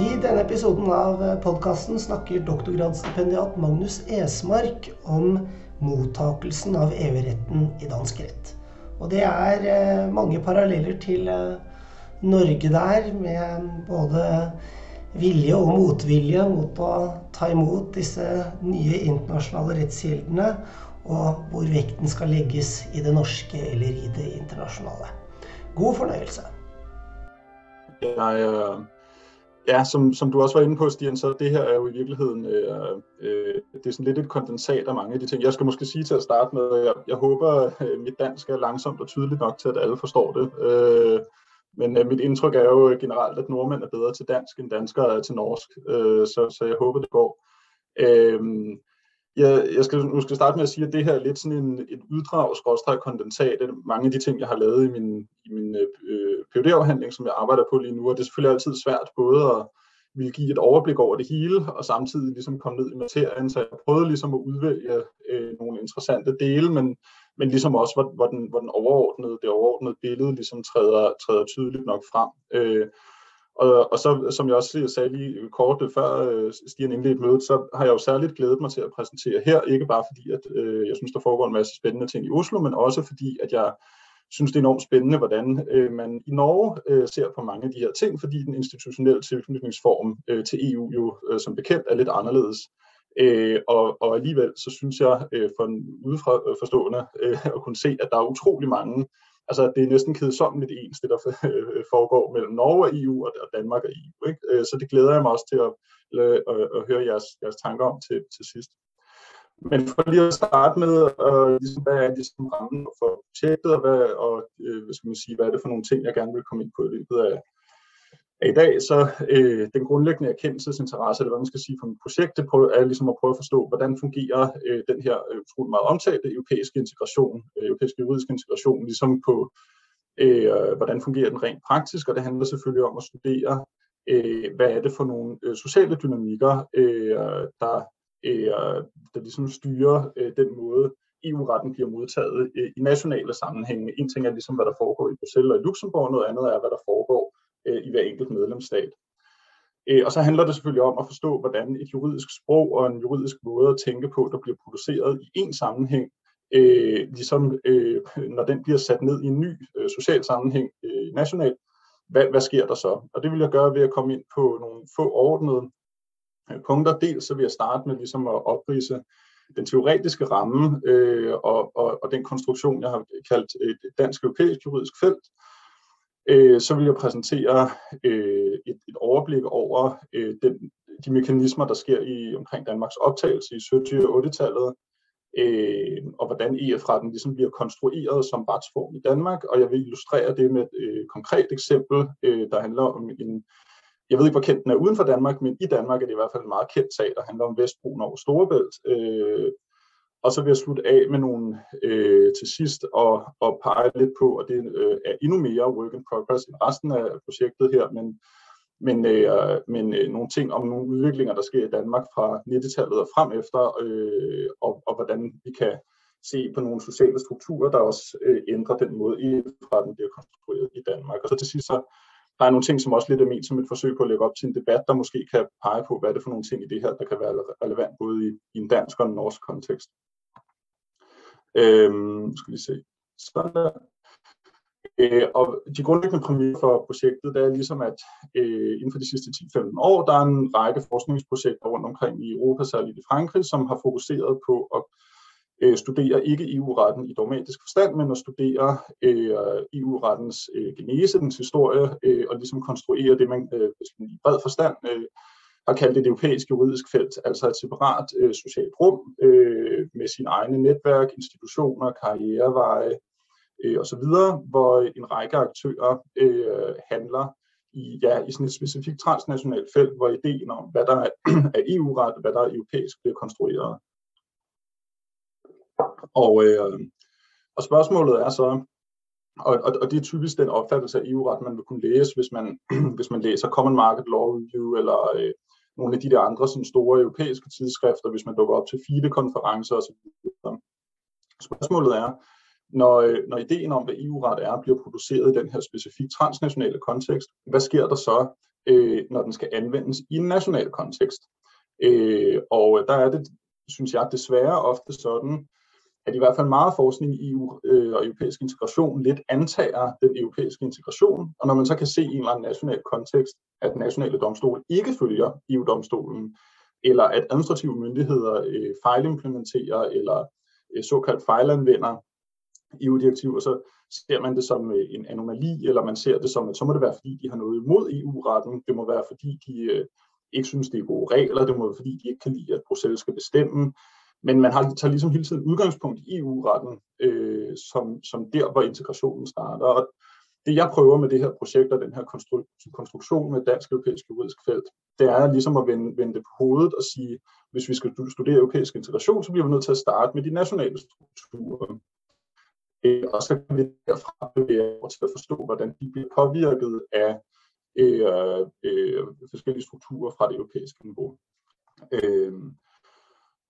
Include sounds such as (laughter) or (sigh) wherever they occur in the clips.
I denne episoden av podkasten snakker doktorgradsstipendiat Magnus Esmark om mottakelsen av EU-retten i dansk rett. Og det er eh, mange paralleller til eh, Norge der, med både vilje og motvilje mot å ta imot disse nye internasjonale rettskildene, og hvor vekten skal legges i det norske eller i det internasjonale. God fornøyelse. Jeg, øh, Ja, som, som du også var inde på, Stian, så det her er jo i virkeligheden, øh, øh, det er sådan lidt et kondensat af mange af de ting. Jeg skal måske sige til at starte med, jeg, jeg håber, øh, mit dansk er langsomt og tydeligt nok til, at alle forstår det. Øh, men øh, mit indtryk er jo generelt, at nordmænd er bedre til dansk, end danskere er til norsk. Øh, så, så jeg håber, det går. Øh, jeg, jeg skal nu skal starte med at sige, at det her er lidt sådan en, et uddrag, skråstrej kondensat af mange af de ting, jeg har lavet i min, i min øh, øh phd afhandling som jeg arbejder på lige nu. Og det er selvfølgelig altid svært både at ville give et overblik over det hele, og samtidig ligesom komme ned i materien. Så jeg prøvede ligesom at udvælge øh, nogle interessante dele, men, men ligesom også, hvor, hvor, den, hvor den overordnede, det overordnede billede ligesom træder, træder tydeligt nok frem. Øh, og, og så, som jeg også sagde lige kort øh, før øh, Stian indledte mødet, så har jeg jo særligt glædet mig til at præsentere her, ikke bare fordi, at øh, jeg synes, der foregår en masse spændende ting i Oslo, men også fordi, at jeg synes, det er enormt spændende, hvordan øh, man i Norge øh, ser på mange af de her ting, fordi den institutionelle tilknytningsform øh, til EU jo øh, som bekendt er lidt anderledes. Øh, og, og alligevel så synes jeg øh, for en udefra øh, forstående øh, at kunne se, at der er utrolig mange altså det er næsten kedsommeligt ens, det der (laughs) øh, foregår mellem Norge og EU og Danmark og EU. Ikke? Øh, så det glæder jeg mig også til at, at, øh, at høre jeres, jeres tanker om til, til sidst. Men for lige at starte med, uh, ligesom, hvad er ligesom rammen for projektet, og, hvad, og uh, hvad, skal man sige, hvad er det for nogle ting, jeg gerne vil komme ind på i løbet af, i dag, så øh, den grundlæggende erkendelsesinteresse, eller hvad man skal sige for mit projekt, det er ligesom at prøve at forstå, hvordan fungerer øh, den her øh, utrolig meget omtalte europæiske integration, øh, europæiske juridiske integration, ligesom på, øh, hvordan fungerer den rent praktisk, og det handler selvfølgelig om at studere, øh, hvad er det for nogle øh, sociale dynamikker, øh, der, øh, der ligesom styrer øh, den måde, EU-retten bliver modtaget øh, i nationale sammenhænge. En ting er ligesom, hvad der foregår i Bruxelles og i Luxembourg, noget andet er, hvad der foregår øh, i hver enkelt medlemsstat. Øh, og så handler det selvfølgelig om at forstå, hvordan et juridisk sprog og en juridisk måde at tænke på, der bliver produceret i en sammenhæng, øh, ligesom øh, når den bliver sat ned i en ny øh, social sammenhæng øh, nationalt, hvad, hvad sker der så? Og det vil jeg gøre ved at komme ind på nogle få overordnede øh, punkter. Dels så vil jeg starte med ligesom at oprise den teoretiske ramme øh, og, og, og den konstruktion, jeg har kaldt et dansk-europæisk juridisk felt, øh, så vil jeg præsentere øh, et, et overblik over øh, den, de mekanismer, der sker i omkring Danmarks optagelse i 70- og 80-tallet, øh, og hvordan EF-retten ligesom bliver konstrueret som retsform i Danmark, og jeg vil illustrere det med et øh, konkret eksempel, øh, der handler om en, jeg ved ikke, hvor kendt den er uden for Danmark, men i Danmark er det i hvert fald en meget kendt sag, der handler om Vestbroen over Storebælt, øh, og så vil jeg slutte af med nogle øh, til sidst og, og pege lidt på, at det øh, er endnu mere work in progress end resten af projektet her, men, men, øh, men øh, nogle ting om nogle udviklinger, der sker i Danmark fra 90-tallet og frem efter, øh, og, og hvordan vi kan se på nogle sociale strukturer, der også øh, ændrer den måde, i fra den bliver konstrueret i Danmark. Og så til sidst så der er nogle ting, som også lidt er ment som et forsøg på at lægge op til en debat, der måske kan pege på, hvad er det for nogle ting i det her, der kan være relevant både i, i en dansk og en norsk kontekst. Øhm, skal vi se. Sådan der. Øh, og de grundlæggende præmier for projektet, det er ligesom, at øh, inden for de sidste 10-15 år, der er en række forskningsprojekter rundt omkring i Europa, særligt i Frankrig, som har fokuseret på at øh, studere ikke EU-retten i dogmatisk forstand, men at studere øh, EU-rettens øh, genese, dens historie, øh, og ligesom konstruere det, man øh, i bred forstand øh, har kaldt et europæisk juridisk felt, altså et separat øh, socialt rum øh, med sin egne netværk, institutioner, karriereveje øh, osv., hvor en række aktører øh, handler i, ja, i sådan et specifikt transnationalt felt, hvor ideen om, hvad der er, (clears throat) er EU-ret, hvad der er europæisk, bliver konstrueret. Og, øh, og spørgsmålet er så, og, og, og det er typisk den opfattelse af EU-ret, man vil kunne læse, hvis man, (clears throat) hvis man læser Common Market Law Review eller øh, nogle af de der andre sådan store europæiske tidsskrifter, hvis man dukker op til FIDE-konferencer osv. Spørgsmålet er, når, øh, når ideen om, hvad EU-ret er, bliver produceret i den her specifikke transnationale kontekst, hvad sker der så, øh, når den skal anvendes i en national kontekst. Øh, og der er det, synes jeg, desværre ofte sådan, at i hvert fald meget forskning i EU øh, og europæisk integration lidt antager den europæiske integration, og når man så kan se i en eller anden national kontekst, at nationale domstole ikke følger EU-domstolen, eller at administrative myndigheder øh, fejlimplementerer eller øh, såkaldt fejlanvender EU-direktiver, så ser man det som øh, en anomali, eller man ser det som, at så må det være, fordi de har noget imod EU-retten, det må være, fordi de øh, ikke synes, det er gode regler, det må være, fordi de ikke kan lide, at Bruxelles skal bestemme, men man har, tager ligesom hele tiden udgangspunkt i EU-retten, øh, som, som der, hvor integrationen starter. Og det jeg prøver med det her projekt og den her konstru- konstruktion med dansk europæisk juridisk felt, det er ligesom at vende, vende det på hovedet og sige, hvis vi skal studere europæisk integration, så bliver vi nødt til at starte med de nationale strukturer. Øh, og så kan vi derfra bevæge over til at forstå, hvordan de bliver påvirket af øh, øh, forskellige strukturer fra det europæiske niveau. Øh,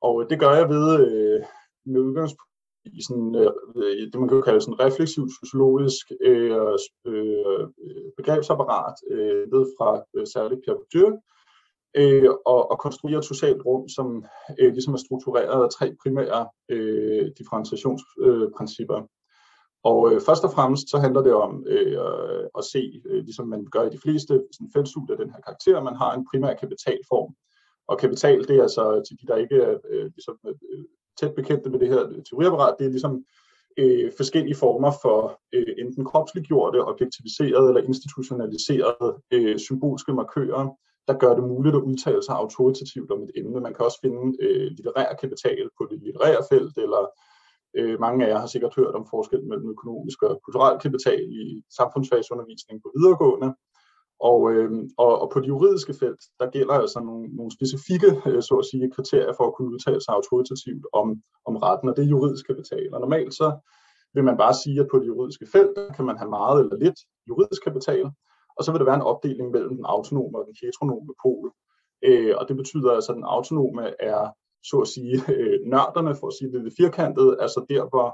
og øh, det gør jeg ved øh, med udgangspunkt i sådan, øh, det, man kan kalde sådan refleksiv sociologisk øh, øh, begrebsapparat, øh, ved fra øh, særligt Pierre Bourdieu, øh, og, og konstruere et socialt rum, som øh, ligesom er struktureret af tre primære øh, differentiationsprincipper. Øh, og øh, først og fremmest så handler det om øh, at se, øh, ligesom man gør i de fleste sådan, feltstudier af den her karakter, man har en primær kapitalform, og kapital, det er altså til de, der ikke er øh, ligesom, øh, tæt bekendte med det her øh, teoriapparat, det er ligesom øh, forskellige former for øh, enten kropsliggjorte, objektiviserede eller institutionaliserede øh, symbolske markører, der gør det muligt at udtale sig autoritativt om et emne. Man kan også finde øh, litterær kapital på det litterære felt, eller øh, mange af jer har sikkert hørt om forskel mellem økonomisk og kulturel kapital i samfundsfagsundervisning på videregående. Og, øh, og, og på det juridiske felt, der gælder altså nogle, nogle specifikke, øh, så at sige, kriterier for at kunne udtale sig autoritativt om, om retten, og det er juridisk kapital. Og normalt så vil man bare sige, at på det juridiske felt kan man have meget eller lidt juridisk kapital, og så vil der være en opdeling mellem den autonome og den heteronome pol. Øh, og det betyder altså, at den autonome er, så at sige, (laughs) øh, nørderne, for at sige det lidt firkantet, altså der, hvor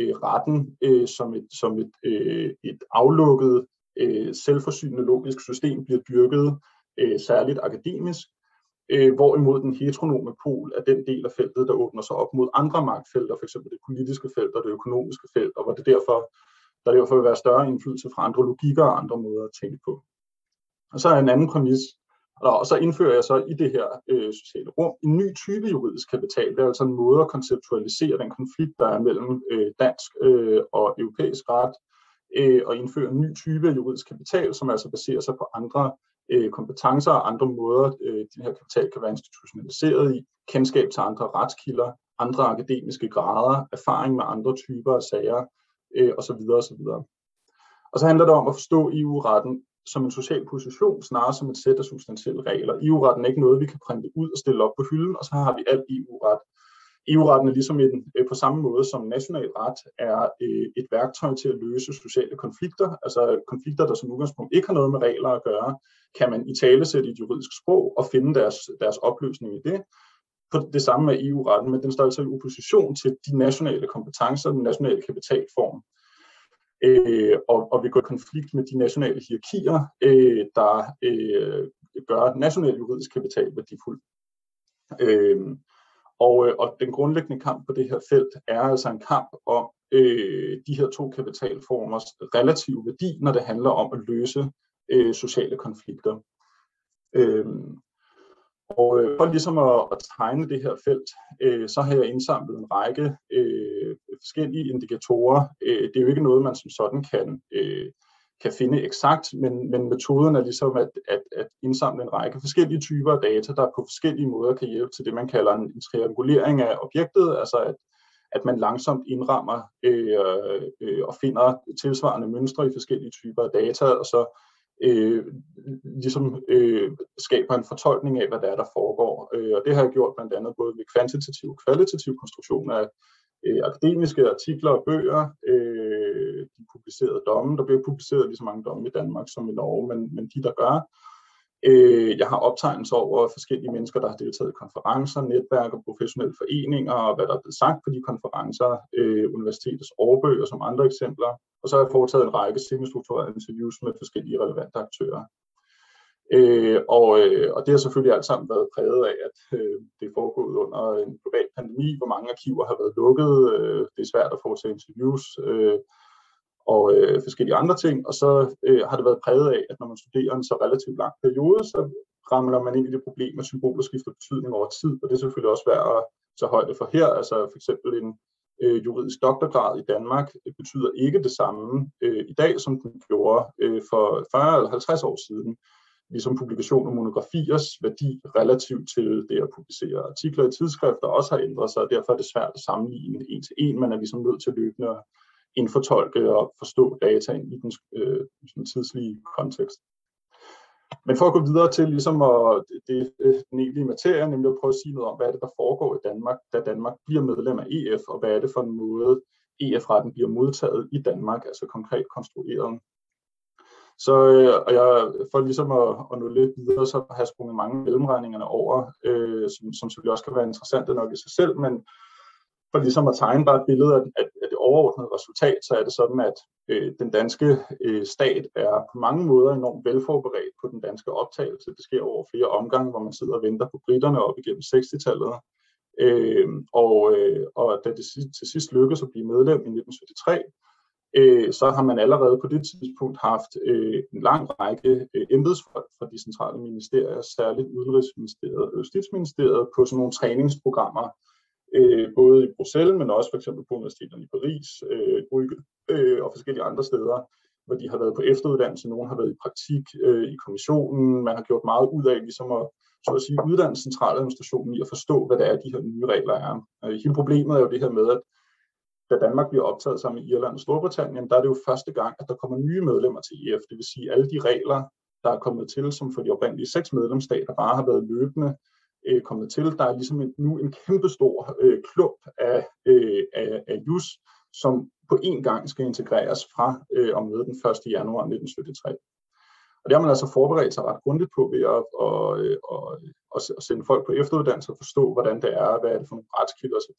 øh, retten øh, som et, som et, øh, et aflukket øh, selvforsynende logisk system bliver dyrket øh, særligt akademisk, øh, hvorimod den heteronome pol er den del af feltet, der åbner sig op mod andre magtfelter, f.eks. det politiske felt og det økonomiske felt, og hvor det derfor, der derfor vil være større indflydelse fra andre logikker og andre måder at tænke på. Og så er en anden præmis, og så indfører jeg så i det her øh, sociale rum en ny type juridisk kapital. Det er altså en måde at konceptualisere den konflikt, der er mellem øh, dansk øh, og europæisk ret, øh, og indføre en ny type af juridisk kapital, som altså baserer sig på andre øh, kompetencer og andre måder, øh, den her kapital kan være institutionaliseret i, kendskab til andre retskilder, andre akademiske grader, erfaring med andre typer af sager øh, osv. osv. Og så handler det om at forstå EU-retten som en social position, snarere som et sæt af substantielle regler. EU-retten er ikke noget, vi kan printe ud og stille op på hylden, og så har vi alt EU-ret EU-retten er ligesom en, øh, på samme måde som national ret er øh, et værktøj til at løse sociale konflikter, altså konflikter, der som udgangspunkt ikke har noget med regler at gøre, kan man i tale sætte i et juridisk sprog og finde deres, deres opløsning i det. På det samme med EU-retten, men den står altså i opposition til de nationale kompetencer, den nationale kapitalform, øh, og, og vi går i konflikt med de nationale hierarkier, øh, der øh, gør national juridisk kapital værdifuld. Øh, og, øh, og den grundlæggende kamp på det her felt er altså en kamp om øh, de her to kapitalformers relative værdi, når det handler om at løse øh, sociale konflikter. Øh, og øh, for ligesom at, at tegne det her felt, øh, så har jeg indsamlet en række øh, forskellige indikatorer. Øh, det er jo ikke noget, man som sådan kan øh, kan finde eksakt, men, men metoden er ligesom at, at, at indsamle en række forskellige typer af data, der på forskellige måder kan hjælpe til det, man kalder en, en triangulering af objektet, altså at, at man langsomt indrammer øh, øh, og finder tilsvarende mønstre i forskellige typer af data, og så øh, ligesom øh, skaber en fortolkning af, hvad der er, der foregår. Øh, og det har jeg gjort blandt andet både ved kvantitativ og kvalitativ konstruktion af øh, akademiske artikler og bøger, øh, de publicerede domme. Der bliver publiceret lige så mange domme i Danmark som i Norge, men, men de, der gør. Øh, jeg har optegnelser over forskellige mennesker, der har deltaget i konferencer, netværk og professionelle foreninger, og hvad der er blevet sagt på de konferencer, øh, universitetets årbøger som andre eksempler. Og så har jeg foretaget en række semi-strukturerede interviews med forskellige relevante aktører. Øh, og, øh, og det har selvfølgelig alt sammen været præget af, at øh, det er foregået under en global pandemi, hvor mange arkiver har været lukket, øh, det er svært at foretage interviews øh, og øh, forskellige andre ting, og så øh, har det været præget af, at når man studerer en så relativt lang periode, så ramler man ind i det problem, at symboler skifter betydning over tid, og det er selvfølgelig også værd at tage højde for her, altså for eksempel en øh, juridisk doktorgrad i Danmark det betyder ikke det samme øh, i dag, som den gjorde øh, for 40 eller 50 år siden ligesom publikation og monografiers værdi relativt til det at publicere artikler i tidsskrifter også har ændret sig, og derfor er det svært at sammenligne en til en. Man er ligesom nødt til løbende at indfortolke og forstå dataen i den, øh, sådan tidslige kontekst. Men for at gå videre til ligesom at, det, den egentlige materie, nemlig at prøve at sige noget om, hvad er det, der foregår i Danmark, da Danmark bliver medlem af EF, og hvad er det for en måde, EF-retten bliver modtaget i Danmark, altså konkret konstrueret. Så øh, og jeg, for ligesom at, at nå lidt videre, så har jeg sprunget mange mellemregningerne over, øh, som, som selvfølgelig også kan være interessante nok i sig selv, men for ligesom at tegne bare et billede af, af, af det overordnede resultat, så er det sådan, at øh, den danske øh, stat er på mange måder enormt velforberedt på den danske optagelse. Det sker over flere omgange, hvor man sidder og venter på britterne op igennem 60-tallet. Øh, og, øh, og da det til sidst lykkedes at blive medlem i 1973, øh, så har man allerede på det tidspunkt haft øh, en lang række øh, embedsfolk fra de centrale ministerier, særligt Udenrigsministeriet og Justitsministeriet, på sådan nogle træningsprogrammer, øh, både i Bruxelles, men også for eksempel på universiteterne i Paris, øh, Brygge øh, og forskellige andre steder, hvor de har været på efteruddannelse, nogle har været i praktik øh, i kommissionen, man har gjort meget ud af ligesom at så at sige, uddanne centraladministrationen i at forstå, hvad det er, de her nye regler er. Øh, hele problemet er jo det her med, at da Danmark bliver optaget sammen med Irland og Storbritannien, der er det jo første gang, at der kommer nye medlemmer til EF. Det vil sige, alle de regler, der er kommet til, som for de oprindelige seks medlemsstater bare har været løbende øh, kommet til. Der er ligesom en, nu en kæmpestor øh, klump af, øh, af, af JUS, som på én gang skal integreres fra øh, og med den 1. januar 1973. Og det har man altså forberedt sig ret grundigt på ved at, og, øh, og, og, og sende folk på efteruddannelse og forstå, hvordan det er, hvad er det for nogle retskilder osv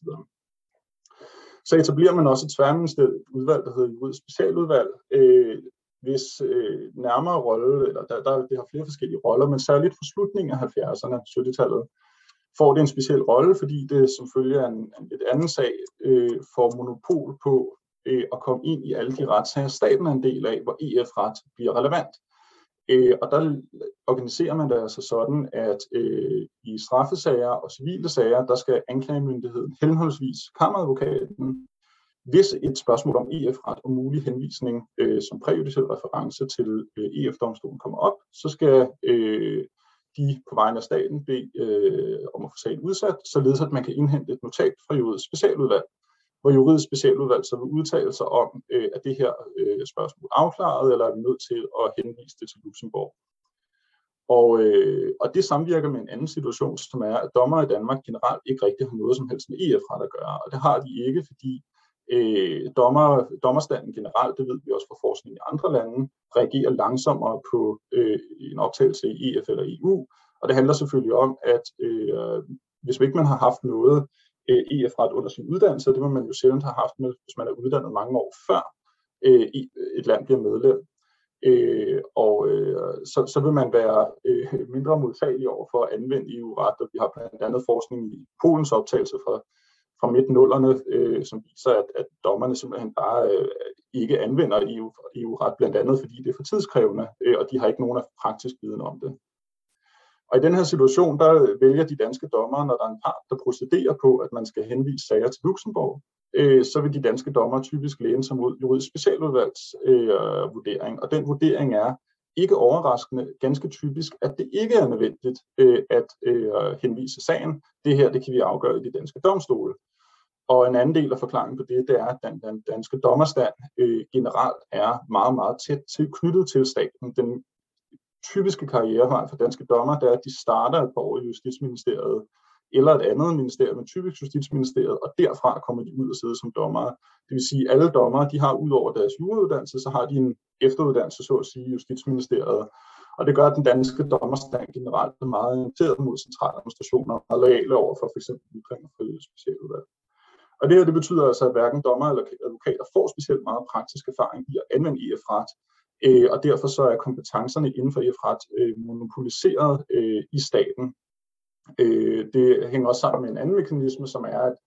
så etablerer man også et tværministerielt udvalg, der hedder juridisk specialudvalg, øh, hvis øh, nærmere rolle, eller der, der, det har flere forskellige roller, men særligt for slutningen af 70'erne, 70-tallet, får det en speciel rolle, fordi det som følge af en, en lidt anden sag øh, får monopol på øh, at komme ind i alle de retssager, staten er en del af, hvor EF-ret bliver relevant. Øh, og der organiserer man det altså sådan, at øh, i straffesager og civile sager, der skal anklagemyndigheden, henholdsvis kammeradvokaten, hvis et spørgsmål om EF-ret og mulig henvisning øh, som præjudiciel reference til øh, EF-domstolen kommer op, så skal øh, de på vegne af staten bede øh, om at få sagen udsat, således at man kan indhente et notat fra juridisk specialudvalg, hvor juridisk specialudvalg så vil udtale sig om, øh, at det her øh, spørgsmål afklaret, eller er vi nødt til at henvise det til Luxembourg. Og, øh, og det samvirker med en anden situation, som er, at dommer i Danmark generelt ikke rigtig har noget som helst med EF-ret at gøre. Og det har de ikke, fordi øh, dommer, dommerstanden generelt, det ved vi også fra forskning i andre lande, reagerer langsommere på øh, en optagelse i EF eller EU. Og det handler selvfølgelig om, at øh, hvis ikke man har haft noget øh, EF-ret under sin uddannelse, det må man jo sjældent have haft med, hvis man er uddannet mange år før øh, øh, et land bliver medlem. Øh, og øh, så, så vil man være øh, mindre modtagelig over for at anvende EU-ret, og vi har blandt andet forskning i Polens optagelse fra, fra midt-nullerne, øh, som viser, at, at dommerne simpelthen bare øh, ikke anvender EU, EU-ret, blandt andet fordi det er for tidskrævende, øh, og de har ikke nogen praktisk viden om det. Og i den her situation, der vælger de danske dommere, når der er en part, der procederer på, at man skal henvise sager til Luxembourg, øh, så vil de danske dommere typisk læne sig mod juridisk specialudvalgs øh, vurdering. Og den vurdering er ikke overraskende ganske typisk, at det ikke er nødvendigt øh, at øh, henvise sagen. Det her, det kan vi afgøre i de danske domstole. Og en anden del af forklaringen på det, det er, at den, den danske dommerstand øh, generelt er meget, meget tæt til, knyttet til staten. Den typiske karrierevej for danske dommer, det er, at de starter et par år i Justitsministeriet, eller et andet ministerium, men typisk Justitsministeriet, og derfra kommer de ud og sidde som dommer. Det vil sige, at alle dommer, de har ud over deres jurauddannelse, så har de en efteruddannelse, så at sige, i Justitsministeriet. Og det gør, at den danske dommerstand generelt er meget orienteret mod centraladministrationer og lojale over for f.eks. ytringer for specialudvalg. Og det her det betyder altså, at hverken dommer eller advokater får specielt meget praktisk erfaring i at anvende EF-ret, Øh, og derfor så er kompetencerne inden for EF-ret øh, monopoliseret øh, i staten. Øh, det hænger også sammen med en anden mekanisme, som er, at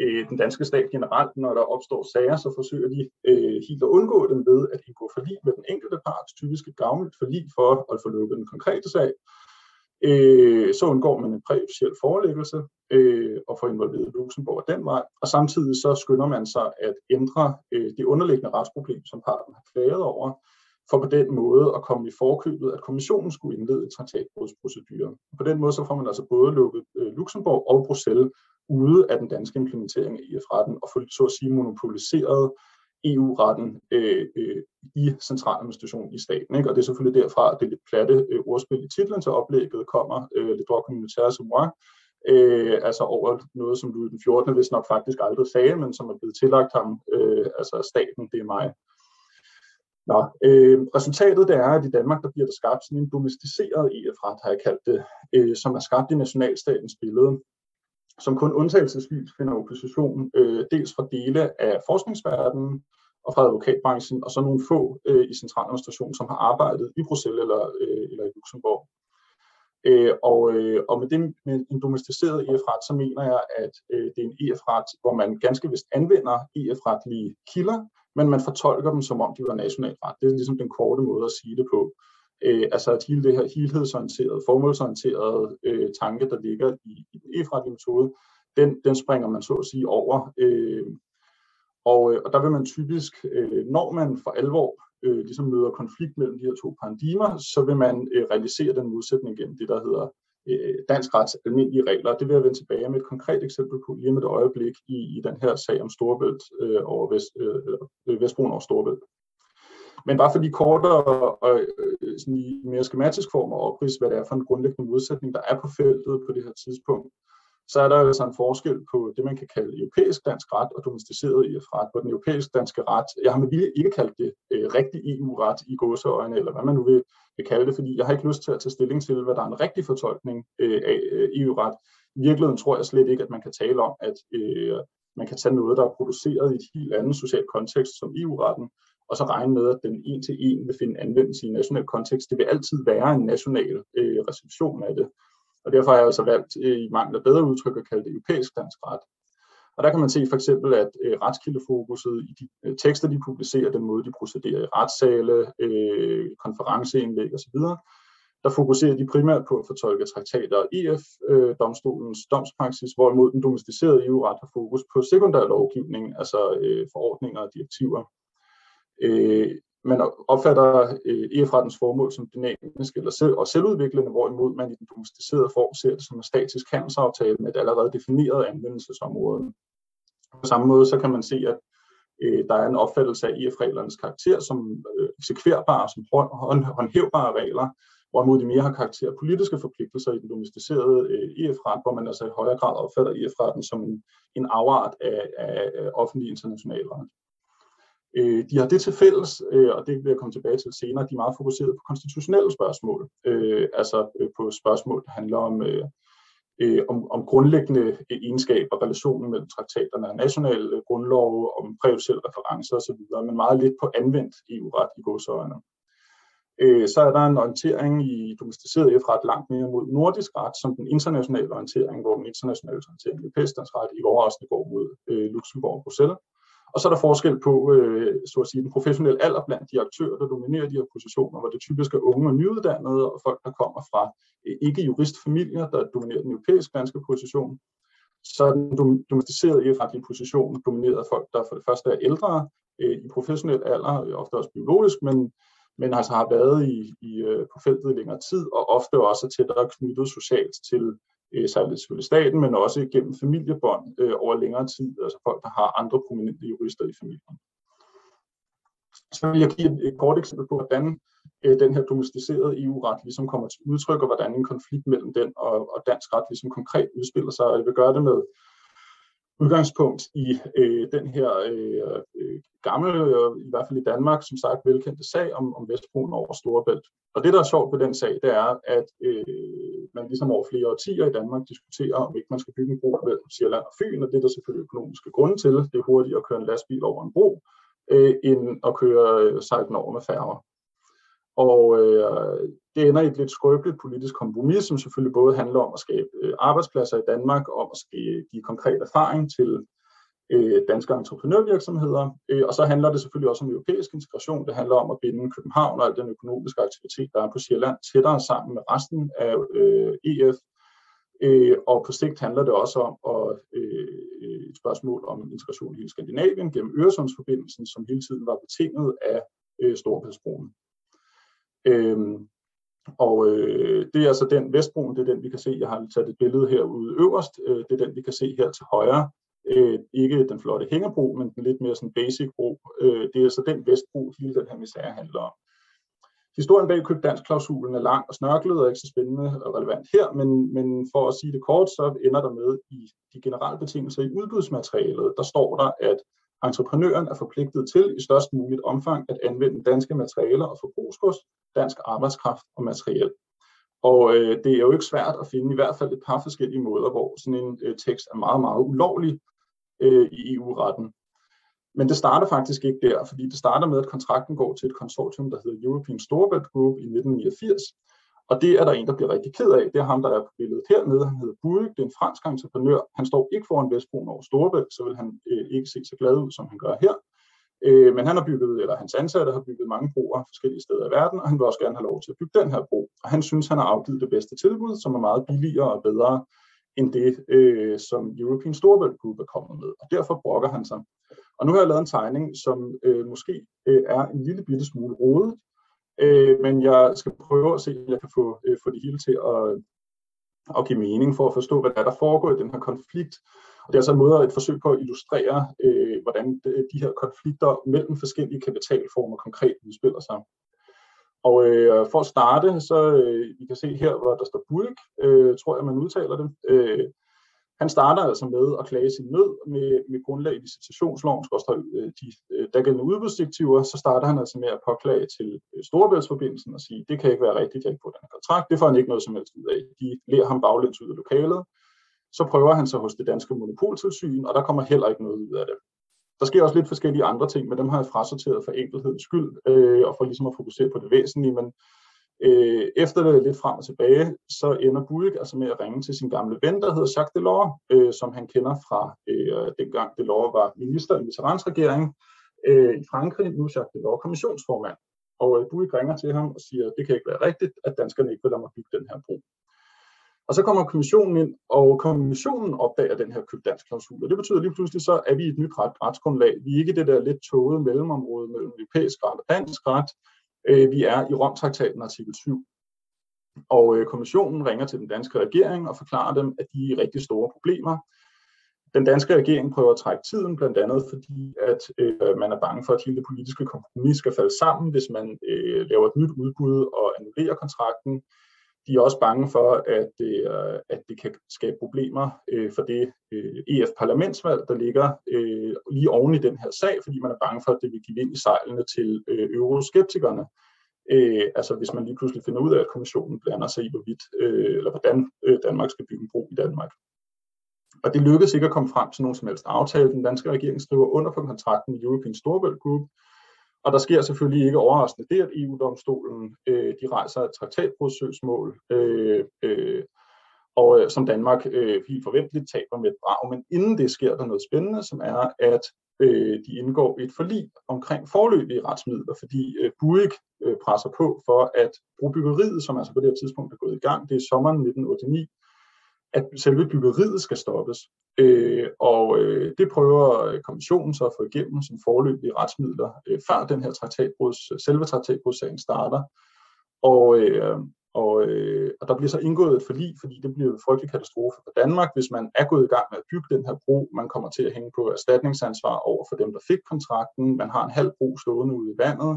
øh, den danske stat generelt, når der opstår sager, så forsøger de øh, helt at undgå dem ved at indgå forlig med den enkelte part, typisk et gavnligt forlig for at få lukket den konkrete sag. Øh, så undgår man en præjudiciel forelæggelse øh, og får involveret Luxembourg den vej, og samtidig så skynder man sig at ændre øh, det underliggende retsproblem, som parten har klaget over, for på den måde at komme i forkøbet, at kommissionen skulle indlede traktatbrudsproceduren. På den måde så får man altså både lukket øh, Luxembourg og Bruxelles ude af den danske implementering af EF-retten og få så at sige monopoliseret EU-retten øh, øh, i centraladministrationen i staten. Ikke? Og det er selvfølgelig derfra, at det lidt platte øh, ordspil i titlen til oplægget kommer, øh, Le droit communautaire som moi, øh, altså over noget, som Louis den 14. hvis nok faktisk aldrig sagde, men som er blevet tillagt ham, øh, altså staten, det er mig. Nå, øh, resultatet det er, at i Danmark der bliver der skabt sådan en domesticeret EF-ret, har jeg kaldt det, øh, som er skabt i nationalstatens billede, som kun undtagelsesvis finder opposition, øh, dels fra dele af forskningsverdenen og fra advokatbranchen, og så nogle få øh, i centraladministrationen, som har arbejdet i Bruxelles eller, øh, eller i Luxembourg. Øh, og, øh, og med, det, med en domesticeret EF-ret, så mener jeg, at øh, det er en EF-ret, hvor man ganske vist anvender EF-retlige kilder, men man fortolker dem, som om de var nationalret. Det er ligesom den korte måde at sige det på. Øh, altså at hele det her helhedsorienterede, formålsorienterede øh, tanke, der ligger i, i den efretlige metode, den, den springer man så at sige over. Øh, og, øh, og der vil man typisk, øh, når man for alvor øh, ligesom møder konflikt mellem de her to paradigmer, så vil man øh, realisere den modsætning gennem det, der hedder Øh, dansk rets almindelige regler. Det vil jeg vende tilbage med et konkret eksempel på lige med et øjeblik i, i den her sag om Storebælt øh, over Vest, øh, øh Vestbroen over Storebælt. Men bare for de kortere og øh, sådan i mere skematisk form at oprise, hvad det er for en grundlæggende modsætning, der er på feltet på det her tidspunkt, så er der altså en forskel på det, man kan kalde europæisk dansk ret og domesticeret EU-ret, På den europæiske danske ret, jeg har med vilje ikke kaldt det øh, rigtig EU-ret i gåseøjne, eller hvad man nu vil, vil kalde det, fordi jeg har ikke lyst til at tage stilling til, hvad der er en rigtig fortolkning øh, af øh, EU-ret. I virkeligheden tror jeg slet ikke, at man kan tale om, at øh, man kan tage noget, der er produceret i et helt andet social kontekst som EU-retten, og så regne med, at den en til en vil finde anvendelse i en national kontekst. Det vil altid være en national øh, reception af det. Og derfor har jeg altså valgt øh, i mangel af bedre udtryk at kalde det europæisk dansk ret. Og der kan man se for eksempel, at øh, retskildefokuset i de øh, tekster, de publicerer, den måde, de procederer i retssale, øh, konferenceindlæg osv., der fokuserer de primært på at fortolke traktater og EF-domstolens øh, domspraksis, hvorimod den domesticerede EU-ret har fokus på sekundær lovgivning, altså øh, forordninger og direktiver. Øh, man opfatter øh, EF-rettens formål som dynamisk eller selv, og selvudviklende, hvorimod man i den domesticerede form ser det som en statisk handelsaftale med et allerede defineret anvendelsesområde. På samme måde så kan man se, at øh, der er en opfattelse af EF-reglernes karakter som øh, eksekverbare, som hånd, håndhævbare regler, hvorimod de mere har karakter af politiske forpligtelser i den domesticerede øh, EF-ret, hvor man altså i højere grad opfatter EF-retten som en, en afart af, af, af offentlig international ret. Øh, de har det til fælles, øh, og det vil jeg komme tilbage til senere, de er meget fokuseret på konstitutionelle spørgsmål, øh, altså øh, på spørgsmål, der handler om, øh, øh, om, om grundlæggende egenskaber, relationen mellem traktaterne og nationale øh, grundlov, om præjudicielle referencer osv., men meget lidt på anvendt EU-ret i godsøjne. Øh, så er der en orientering i domesticeret EU-ret langt mere mod nordisk ret, som den internationale orientering, hvor den internationale orientering i europæisk ret i overraskende går mod øh, Luxembourg og Bruxelles. Og så er der forskel på øh, så at sige, den professionelle alder blandt de aktører, der dominerer de her positioner, hvor det typisk er unge og nyuddannede, og folk, der kommer fra øh, ikke-juristfamilier, der dominerer den europæiske danske position. Så er den domesticerede EU-retlige position domineret af folk, der for det første er ældre øh, i professionel alder, øh, ofte også biologisk, men, men altså har været i, i, øh, på feltet i længere tid, og ofte også tættere knyttet socialt til øh, særligt selvfølgelig staten, men også gennem familiebånd øh, over længere tid, altså folk, der har andre prominente jurister i familien. Så vil jeg give et, et kort eksempel på, hvordan øh, den her domesticerede EU-ret ligesom kommer til udtryk, og hvordan en konflikt mellem den og, og dansk ret ligesom konkret udspiller sig. Og jeg vil gøre det med udgangspunkt i øh, den her øh, øh, gamle, øh, i hvert fald i Danmark, som sagt velkendte sag om, om Vestbroen over Storebælt. Og det, der er sjovt ved den sag, det er, at øh, man ligesom over flere årtier i Danmark diskuterer, om ikke man skal bygge en bro mellem Sjælland og Fyn, og det er der selvfølgelig økonomiske grunde til. Det er hurtigere at køre en lastbil over en bro, øh, end at køre øh, sejlen over med færger. Og øh, det ender i et lidt skrøbeligt politisk kompromis, som selvfølgelig både handler om at skabe øh, arbejdspladser i Danmark, og om at give konkret erfaring til øh, danske entreprenørvirksomheder. Øh, og så handler det selvfølgelig også om europæisk integration. Det handler om at binde København og al den økonomiske aktivitet, der er på Sjælland, tættere sammen med resten af øh, EF. Øh, og på sigt handler det også om at, øh, et spørgsmål om integration i Skandinavien gennem Øresundsforbindelsen, som hele tiden var betinget af øh, Storebæltsbroen. Øhm, og øh, det er altså den Vestbroen, det er den, vi kan se. Jeg har taget et billede herude øverst. Øh, det er den, vi kan se her til højre. Øh, ikke den flotte hængebro, men den lidt mere sådan basic bro. Øh, det er altså den Vestbro, hele den her misære handler om. Historien bag køb dansk klausulen er lang og snørklet og ikke så spændende og relevant her, men, men for at sige det kort, så ender der med i de generelle betingelser i udbudsmaterialet, der står der, at entreprenøren er forpligtet til i størst muligt omfang at anvende danske materialer og forbrugsgods, dansk arbejdskraft og materiel. Og øh, det er jo ikke svært at finde i hvert fald et par forskellige måder, hvor sådan en øh, tekst er meget, meget ulovlig øh, i EU-retten. Men det starter faktisk ikke der, fordi det starter med, at kontrakten går til et konsortium, der hedder European Storebelt Group i 1989. Og det er der en, der bliver rigtig ked af. Det er ham, der er på billedet hernede. Han hedder Buick, det er en fransk entreprenør. Han står ikke foran Vestbroen over Storebælt, så vil han øh, ikke se så glad ud, som han gør her. Øh, men han har bygget, eller hans ansatte har bygget mange broer forskellige steder i verden, og han vil også gerne have lov til at bygge den her bro. Og han synes, han har afgivet det bedste tilbud, som er meget billigere og bedre end det, øh, som European Storebælt Group er kommet med. Og derfor brokker han sig. Og nu har jeg lavet en tegning, som øh, måske øh, er en lille bitte smule rodet, øh, men jeg skal prøve at se, om jeg kan få, øh, få det hele til at, at give mening for at forstå, hvad der, er, der foregår i den her konflikt. Og det er altså en måde, et forsøg på at illustrere, øh, hvordan de, her konflikter mellem forskellige kapitalformer konkret udspiller sig. Og øh, for at starte, så øh, I kan se her, hvor der står Bulk, øh, tror jeg, man udtaler det. Øh, han starter altså med at klage sin nød med, med grundlag i licitationsloven, skal også øh, de øh, der gældende udbudsdirektiver, så starter han altså med at påklage til øh, Storebæltsforbindelsen og sige, det kan ikke være rigtigt, jeg ikke får den her kontrakt, det får han ikke noget som helst ud af. De lærer ham baglæns ud af lokalet. Så prøver han sig hos det danske monopoltilsyn, og der kommer heller ikke noget ud af det. Der sker også lidt forskellige andre ting, men dem har jeg frasorteret for enkelhedens skyld, øh, og for ligesom at fokusere på det væsentlige, men Øh, efter det lidt frem og tilbage, så ender Buick altså med at ringe til sin gamle ven, der hedder Jacques Delors, øh, som han kender fra øh, dengang Delors var minister i Mitterrands regering øh, i Frankrig, nu Jacques Delors kommissionsformand. Og øh, Buick ringer til ham og siger, at det kan ikke være rigtigt, at danskerne ikke vil lade mig bygge den her bro. Og så kommer kommissionen ind, og kommissionen opdager den her køb dansk klausul. Og det betyder lige pludselig så, at vi i et nyt ret, retsgrundlag. Vi er ikke det der lidt tågede mellemområde mellem europæisk ret og dansk ret. Øh, vi er i Romtraktaten artikel 7. Og øh, kommissionen ringer til den danske regering og forklarer dem, at de er rigtig store problemer. Den danske regering prøver at trække tiden, blandt andet fordi, at øh, man er bange for, at hele det politiske kompromis skal falde sammen, hvis man øh, laver et nyt udbud og annullerer kontrakten. De er også bange for, at det, øh, at det kan skabe problemer øh, for det øh, EF-parlamentsvalg, der ligger øh, lige oven i den her sag, fordi man er bange for, at det vil give vind i sejlene til øh, euroskeptikerne. Øh, altså hvis man lige pludselig finder ud af, at kommissionen blander sig i, hvorvidt, øh, eller hvordan øh, Danmark skal bygge en bro i Danmark. Og det lykkedes ikke at komme frem til nogen som helst aftale. Den danske regering skriver under på kontrakten med European Storebelt Group, og der sker selvfølgelig ikke overraskende det, at EU-domstolen øh, de rejser et traktatbrudssøgsmål, øh, øh, og øh, som Danmark øh, helt forventeligt taber med et brag. Men inden det sker der noget spændende, som er, at øh, de indgår et forlig omkring forløbige retsmidler, fordi øh, Buik øh, presser på for, at brobyggeriet, som altså på det her tidspunkt er gået i gang, det er sommeren 1989, at selve byggeriet skal stoppes. Øh, og øh, det prøver øh, kommissionen så at få igennem som forløbige retsmidler, øh, før den her traktatbruds, selve traktatbrudssagen starter. Og, øh, og, øh, og der bliver så indgået et forlig, fordi det bliver en frygtelig katastrofe for Danmark, hvis man er gået i gang med at bygge den her bro. Man kommer til at hænge på erstatningsansvar over for dem, der fik kontrakten. Man har en halv bro stående ude i vandet,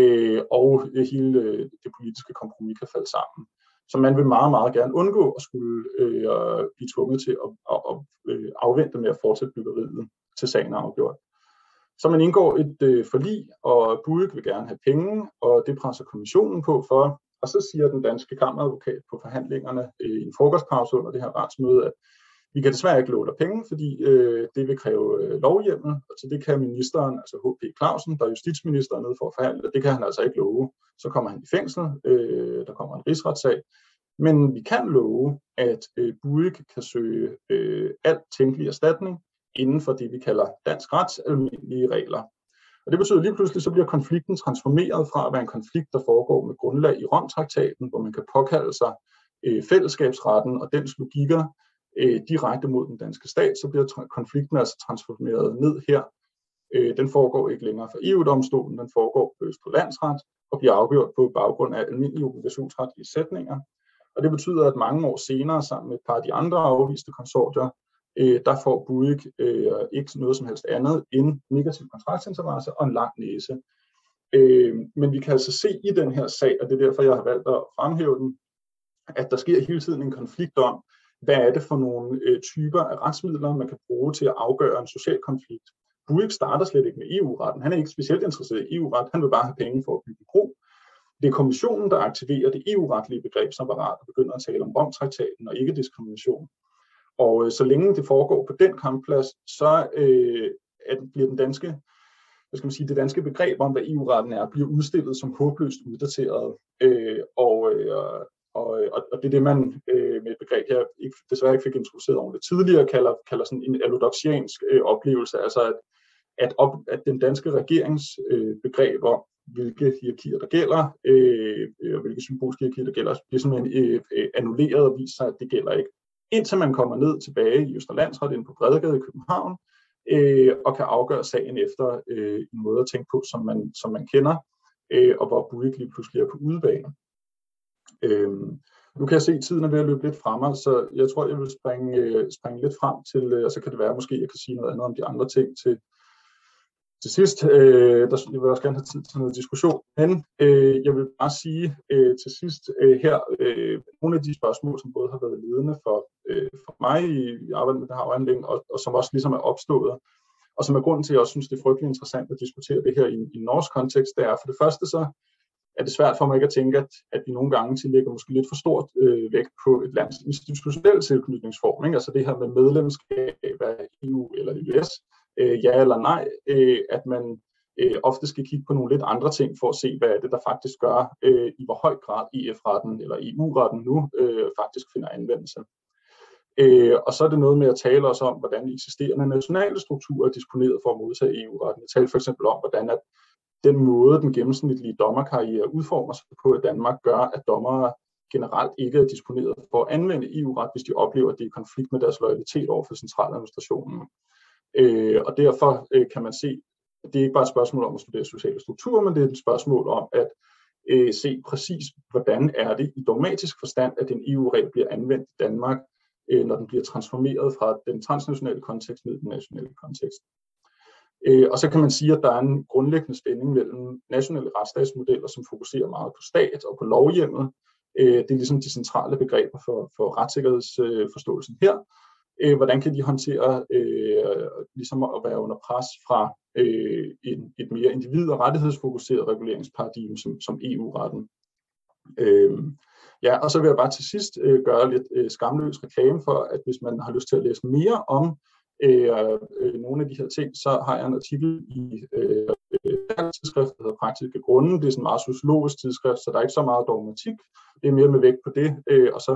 øh, og hele øh, det politiske kompromis kan falde sammen. Så man vil meget, meget gerne undgå at skulle øh, blive tvunget til at, at, at øh, afvente med at fortsætte byggeriet til sagen er afgjort. Så man indgår et øh, forlig, og Buik vil gerne have penge, og det presser kommissionen på for. Og så siger den danske kammeradvokat på forhandlingerne øh, i en frokostpause under det her retsmøde, at vi kan desværre ikke love dig penge, fordi øh, det vil kræve øh, lovhjemmel, og til det kan ministeren, altså H.P. Clausen, der er justitsminister nede for at forhandle, det kan han altså ikke love. Så kommer han i fængsel, øh, der kommer en rigsretssag, men vi kan love, at øh, Buik kan søge øh, alt tænkelig erstatning inden for det, vi kalder dansk rets almindelige regler. Og det betyder lige pludselig, så bliver konflikten transformeret fra at være en konflikt, der foregår med grundlag i Romtraktaten, hvor man kan påkalde sig øh, fællesskabsretten og dens logikker øh, direkte mod den danske stat, så bliver konflikten altså transformeret ned her. Øh, den foregår ikke længere for EU-domstolen, den foregår på Landsret og bliver afgjort på baggrund af almindelige obligationsretlige sætninger. Og det betyder, at mange år senere, sammen med et par af de andre afviste konsortier, øh, der får Buik øh, ikke noget som helst andet end negativ kontraktsinteresse og en lang næse. Øh, men vi kan altså se i den her sag, og det er derfor, jeg har valgt at fremhæve den, at der sker hele tiden en konflikt om, hvad er det for nogle øh, typer af retsmidler, man kan bruge til at afgøre en social konflikt. Buik starter slet ikke med EU-retten. Han er ikke specielt interesseret i EU-ret. Han vil bare have penge for at bygge bro. Det er kommissionen, der aktiverer det EU-retlige begrebsapparat og begynder at tale om Romtraktaten og ikke diskrimination. Og øh, så længe det foregår på den kampplads, så øh, at bliver den danske, hvad skal man sige, det danske begreb om, hvad EU-retten er, bliver udstillet som håbløst uddateret. Øh, og, øh, og, øh, og, og det er det, man øh, med et begreb, jeg ikke, desværre ikke fik introduceret ordentligt tidligere, kalder, kalder sådan en allodoxiansk øh, oplevelse, altså at, at, op, at den danske regerings øh, begreb om, hvilke hierarkier der gælder, øh, øh og hvilke symbolske hierarkier der gælder, bliver simpelthen øh, øh, annulleret og viser sig, at det gælder ikke indtil man kommer ned tilbage i Østerlandsret ind på Bredegade i København, øh, og kan afgøre sagen efter øh, en måde at tænke på, som man, som man kender, øh, og hvor Buik lige pludselig er på udebane. Øhm, nu kan jeg se, at tiden er ved at løbe lidt fremme, så jeg tror, jeg vil springe, øh, springe lidt frem til, øh, og så kan det være, at måske jeg kan sige noget andet om de andre ting til, til sidst, øh, der jeg vil også gerne have tid til noget diskussion, men øh, jeg vil bare sige øh, til sidst øh, her, øh, nogle af de spørgsmål, som både har været ledende for, øh, for mig i, i arbejdet med det her afhandling, og, og som også ligesom er opstået, og som er grunden til, at jeg også synes, det er frygtelig interessant at diskutere det her i, i en norsk kontekst, det er for det første så er det svært for mig ikke at tænke, at, at vi nogle gange tillægger måske lidt for stort øh, vægt på et lands institutionelle tilknytningsform, ikke? altså det her med medlemskab af EU eller US, øh, ja eller nej, øh, at man øh, ofte skal kigge på nogle lidt andre ting for at se, hvad er det, der faktisk gør, øh, i hvor høj grad EF-retten eller EU-retten nu øh, faktisk finder anvendelse. Øh, og så er det noget med at tale også om, hvordan eksisterende nationale strukturer er disponeret for at modtage EU-retten. Jeg talte for eksempel om, hvordan at den måde, den gennemsnitlige dommerkarriere udformer sig på i Danmark, gør, at dommere generelt ikke er disponeret for at anvende EU-ret, hvis de oplever, at det er i konflikt med deres loyalitet over for centraladministrationen. Øh, og derfor øh, kan man se, at det er ikke bare et spørgsmål om at studere sociale strukturer, men det er et spørgsmål om at øh, se præcis, hvordan er det i dogmatisk forstand, at en EU-regel bliver anvendt i Danmark, øh, når den bliver transformeret fra den transnationale kontekst ned i den nationale kontekst. Øh, og så kan man sige, at der er en grundlæggende spænding mellem nationale retsstatsmodeller, som fokuserer meget på stat og på lovhjemmet. Øh, det er ligesom de centrale begreber for, for retssikkerhedsforståelsen her, øh, hvordan kan de håndtere øh, ligesom at være under pres fra øh, en, et mere individ- og rettighedsfokuseret reguleringsparadigme som, som EU-retten. Øh, ja, og så vil jeg bare til sidst øh, gøre lidt øh, skamløs reklame for, at hvis man har lyst til at læse mere om øh, øh, nogle af de her ting, så har jeg en artikel i øh, øh tidsskrift, der hedder Praktiske Grunde. Det er sådan en meget sociologisk tidsskrift, så der er ikke så meget dogmatik. Det er mere med vægt på det. Øh, og så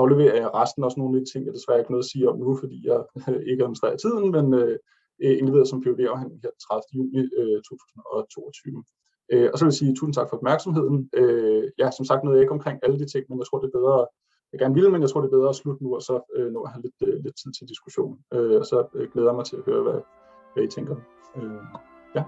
afleverer jeg resten også nogle af de ting, jeg desværre ikke noget at sige om nu, fordi jeg øh, ikke administrerer tiden, men øh, øh indleveret som phd afhandling her 30. juni øh, 2022. Øh, og så vil jeg sige tusind tak for opmærksomheden. Øh, ja, som sagt noget jeg ikke omkring alle de ting, men jeg tror, det er bedre, jeg gerne ville, men jeg tror, det er bedre at slutte nu, og så øh, nå at have lidt, øh, lidt tid til diskussion. Øh, og så øh, glæder jeg mig til at høre, hvad, hvad I tænker. Øh, ja.